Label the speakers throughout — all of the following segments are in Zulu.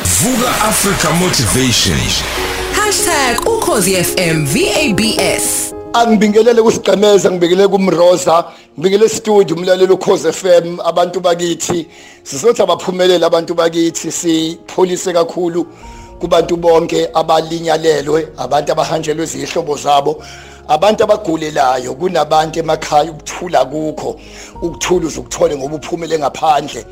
Speaker 1: Vuka Africa Motivation.
Speaker 2: #ukhozi FM VABS
Speaker 3: angibingelele kusigqemeza ngibingelele kumroza ngibingelele studio umlalelo ukhoze FM abantu bakithi. Sizothi abaphumelele abantu bakithi sipholise kakhulu kubantu bonke abalinyalelwe abantu abahanjelwe izihlobo zabo abantu abagulelayo kunabantu emakhaya ukuthula kukho ukuthula uzukuthole ngoba uphumele ngaphandle.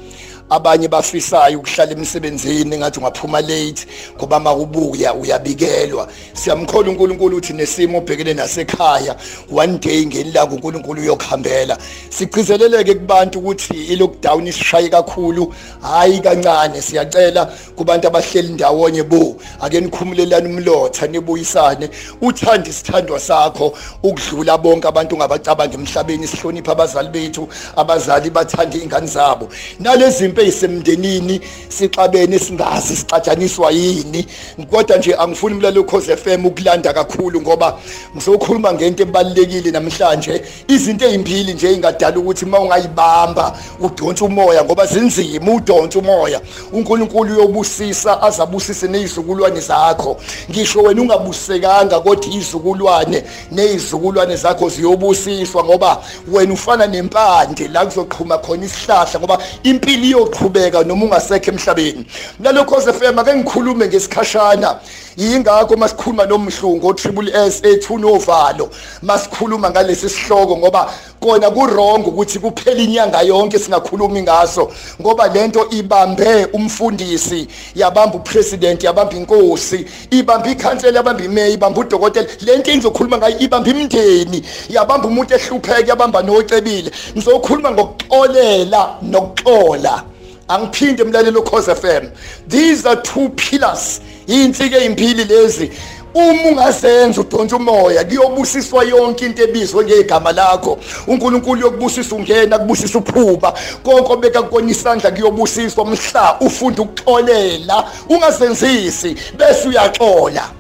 Speaker 3: Abanye bafisayo ukuhlala emsebenzini ngathi ungaphuma late ngoba makubuya uyabikelwa. Siyamkhola uNkulunkulu uthi nesimo obhekene nasekhaya one day ngelanga uNkulunkulu uyokhambela sigcizeleleke kubantu ukuthi ilockdown isishaye kakhulu. Hayi kancane siyacela kubantu abahleli ndawonye bo ake nikhumulelane umlotha nibuyisane. Uthanda isithandwa sakho ukudlula bonke abantu ungabacabanga emhlabeni sihlonipha abazali bethu. Abazali bathanda ingane zabo. Nalezi mpe isemndenini sixabene singazi sicatshaniswa yini. Kodwa nje angifuni umlalo cause FM ukulanda kakhulu ngoba ngizokhuluma ngento ebalekile namhlanje. Izinto ezimpili nje engadala ukuthi mawungayibamba udonsa umoya ngoba zinzima udonsa umoya. uNkulunkulu uyobusisa azabusise nezizukulwane zakho. Ngisho wena ungabusekanga kodwa izizukulwane nezizukulwane zakho ziyobusiswa ngoba wena ufana nempande la kuzoqhuma khona isihlahla ngoba impilo iyoqhubeka noma ungasekho emhlabeni. Nalokho FM ake ngikhulume ngesikhashana. Yingakho masikhuluma nomhlungu o triple S ethu novalo masikhuluma ngalesi sihloko ngoba kona kuwrong ukuthi kuphela inyanga yonke singakhulumi ngaso ngoba lento ibambe umfundisi yabamba upresident yabamba inkosi ibamba ikhansela yabamba imeya ibamba udokotela. Lento engizokhuluma ngayo ibamba imndeni yabamba umuntu ehlupheke yabamba nocebile. Ngizokhuluma ngokuxolela nokuxola. Angiphinde emlalelo cause FM these are two pillars. Insike ezimpili lezi. Uma ungazenza udonsa umoya kuyobusiswa yonke into ebizwe ngegama lakho. uNkulunkulu yokubusisa ungena kubusisa uphuba. Konke obeka kukona isandla kuyobusiswa. Mhla ufunda ukuxolela ungazenzisi bese uyaxola.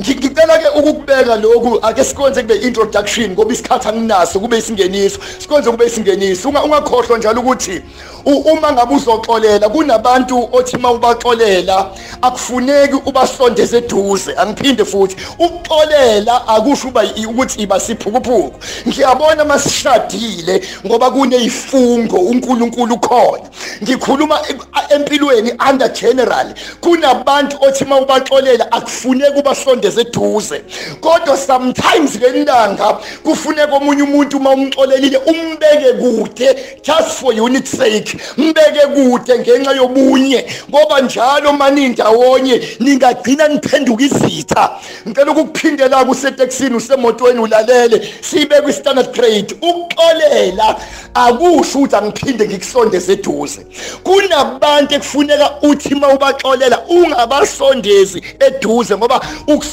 Speaker 3: Ngicela ke ukubeka lokhu. Ake sikwenze kube introduction ngoba isikhathi anginaso kube isingeniso. Sikwenze kube isingeniso. Ungakhohlwa njalo ukuthi uma ngabe uzoxolela kunabantu othi mawubaxolela akufuneki ubasondeze eduze. Angiphinde futhi ukuxolela akusho uba ukuthi iba siphukuphuku. Ngiyabona masishadile ngoba kuneyifungo uNkulunkulu khona. Ngikhuluma empilweni under general. Kunabantu othi mawubaxolela akufuneki ubasondeze eduze kodwa sometimes ngelanga kufuneka omunye umuntu uma umxolelile umbeke kude just for unity sake mbeke kude ngenxa yobunye. Ngoba njalo manindawonye ningagcina niphenduka izitha. Ngicela ukukuphindela kuseteksini usemotweni ulalele sibe kwi standard grade. Ukuxolela akusho ukuthi angiphinde ngikusondeze eduze kunabantu ekufuneka uthi mawubaxolela ungabasondezi eduze ngoba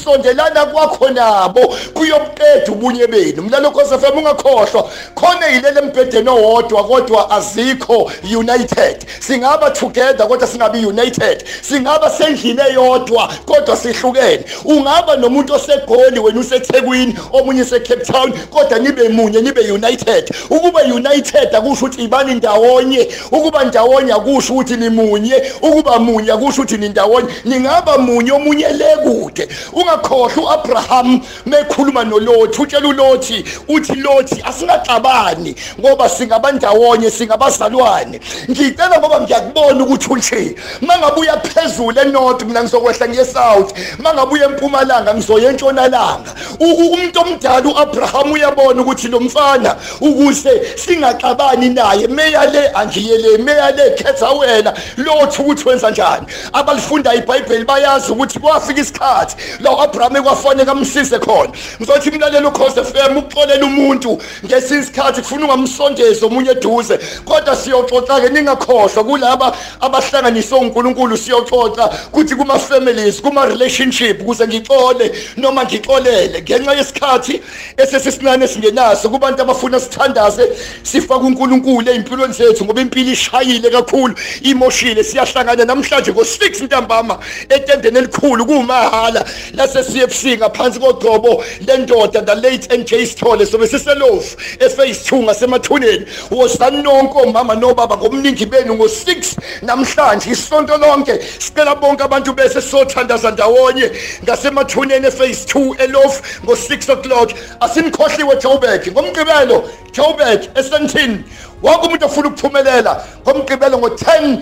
Speaker 3: ukusondelana kwakho nabo kuyobuqeda ubunye benu. Mlalo khosa FM ungakhohlwa khona yilele embhedeni owodwa kodwa azikho united. Singaba together kodwa singabi united. Singaba sendlini eyodwa kodwa sihlukene. Ungaba nomuntu osegoli wena useThekwini omunye useCape Town kodwa nibe munye nibe united. Ukuba united akusho ukuthi ibani ndawonye. Ukuba ndawonye akusho ukuthi ni munye ukuba munye akusho ukuthi ni ndawonye. Ningaba munye omunye le kude. Ungakhohlwa uAbraham mekhuluma noLothi utshela uLothi uthi Lothi asingaxabani ngoba singabandawonye singabazalwane. Ngicela ngoba ngiyakubona ukuthi unje mangabuya phezulu enorth mina ngizokwehla ngiye south. Mangabuya empumalanga ngizoya entshonalanga. Umuntu omdala uAbraham uyabona ukuthi lo mfana ukuze singaxabani naye meya le angiyele meya le khetha wena. Lothi ukuthi wenza njani? Abalifunda iBhayibheli bayazi ukuthi kwafika isikhathi la uAbraham ekwafanele amsize khona. Ngizothi imlalelo ukhoze FM ukuxolela umuntu ngesinye isikhathi kufuna ungamsondeza omunye eduze. Kodwa siyoxoxa ke ningakhohlwa kulaba abahlanganiswe uNkulunkulu siyoxoxa kuthi kuma families kuma relationship ukuze ngixole noma ngixolele. Ngenxa yesikhathi esesisincane singenaso kubantu abafuna sithandaze sifaka uNkulunkulu ezimpilweni zethu ngoba impilo ishayile kakhulu imoshile siyahlangana namhlanje ngo6 ntambama etendeni elikhulu kumahala la bese CFC ngaphansi kogcobo lendoda the late NK Sithole sobe siselofu ephase 2 ngasemathuneni wosanonke omama nobaba ngomningi benu ngo6 namhlanje isonto lonke. Sicela bonke abantu bese sothandaza ndawonye. Ngasemathuneni ephase 2 elofu ngo6 o'clock. Asimkhohliwe Joburg. Ngomgqibelo Joburg esentini wonke umuntu ofuna ukuphumelela. Ngomgqibelo ngo10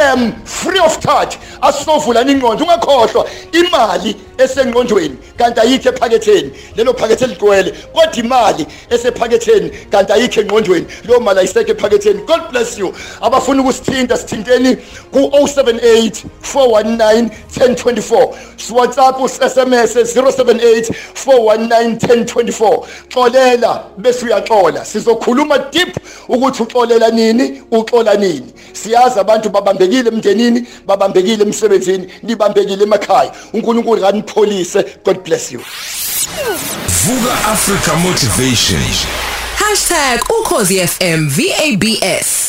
Speaker 3: am free of charge. Asovulana ingqondo ungakhohlwa. Imali esengqondweni kanti ayikho ephaketheni. Lelo phakethe ligcwele kodwa imali esephaketheni kanti ayikho engqondweni. Leyo mali ayisekho ephaketheni. God bless you. Abafuna ukusithinta sithinteni ku-078 419 1024 whatsapp us-sms 078 419 1024 xolela bese uyaxola. Sizokhuluma deep ukuthi uxolela nini uxola nini. Siyazi abantu babambekile emndenini babambekile emsebenzini nibambekile emakhaya. uNkulunkulu kanipholise god bless you.
Speaker 1: Vuka Africa Motivation.
Speaker 2: #ukhozifm VABS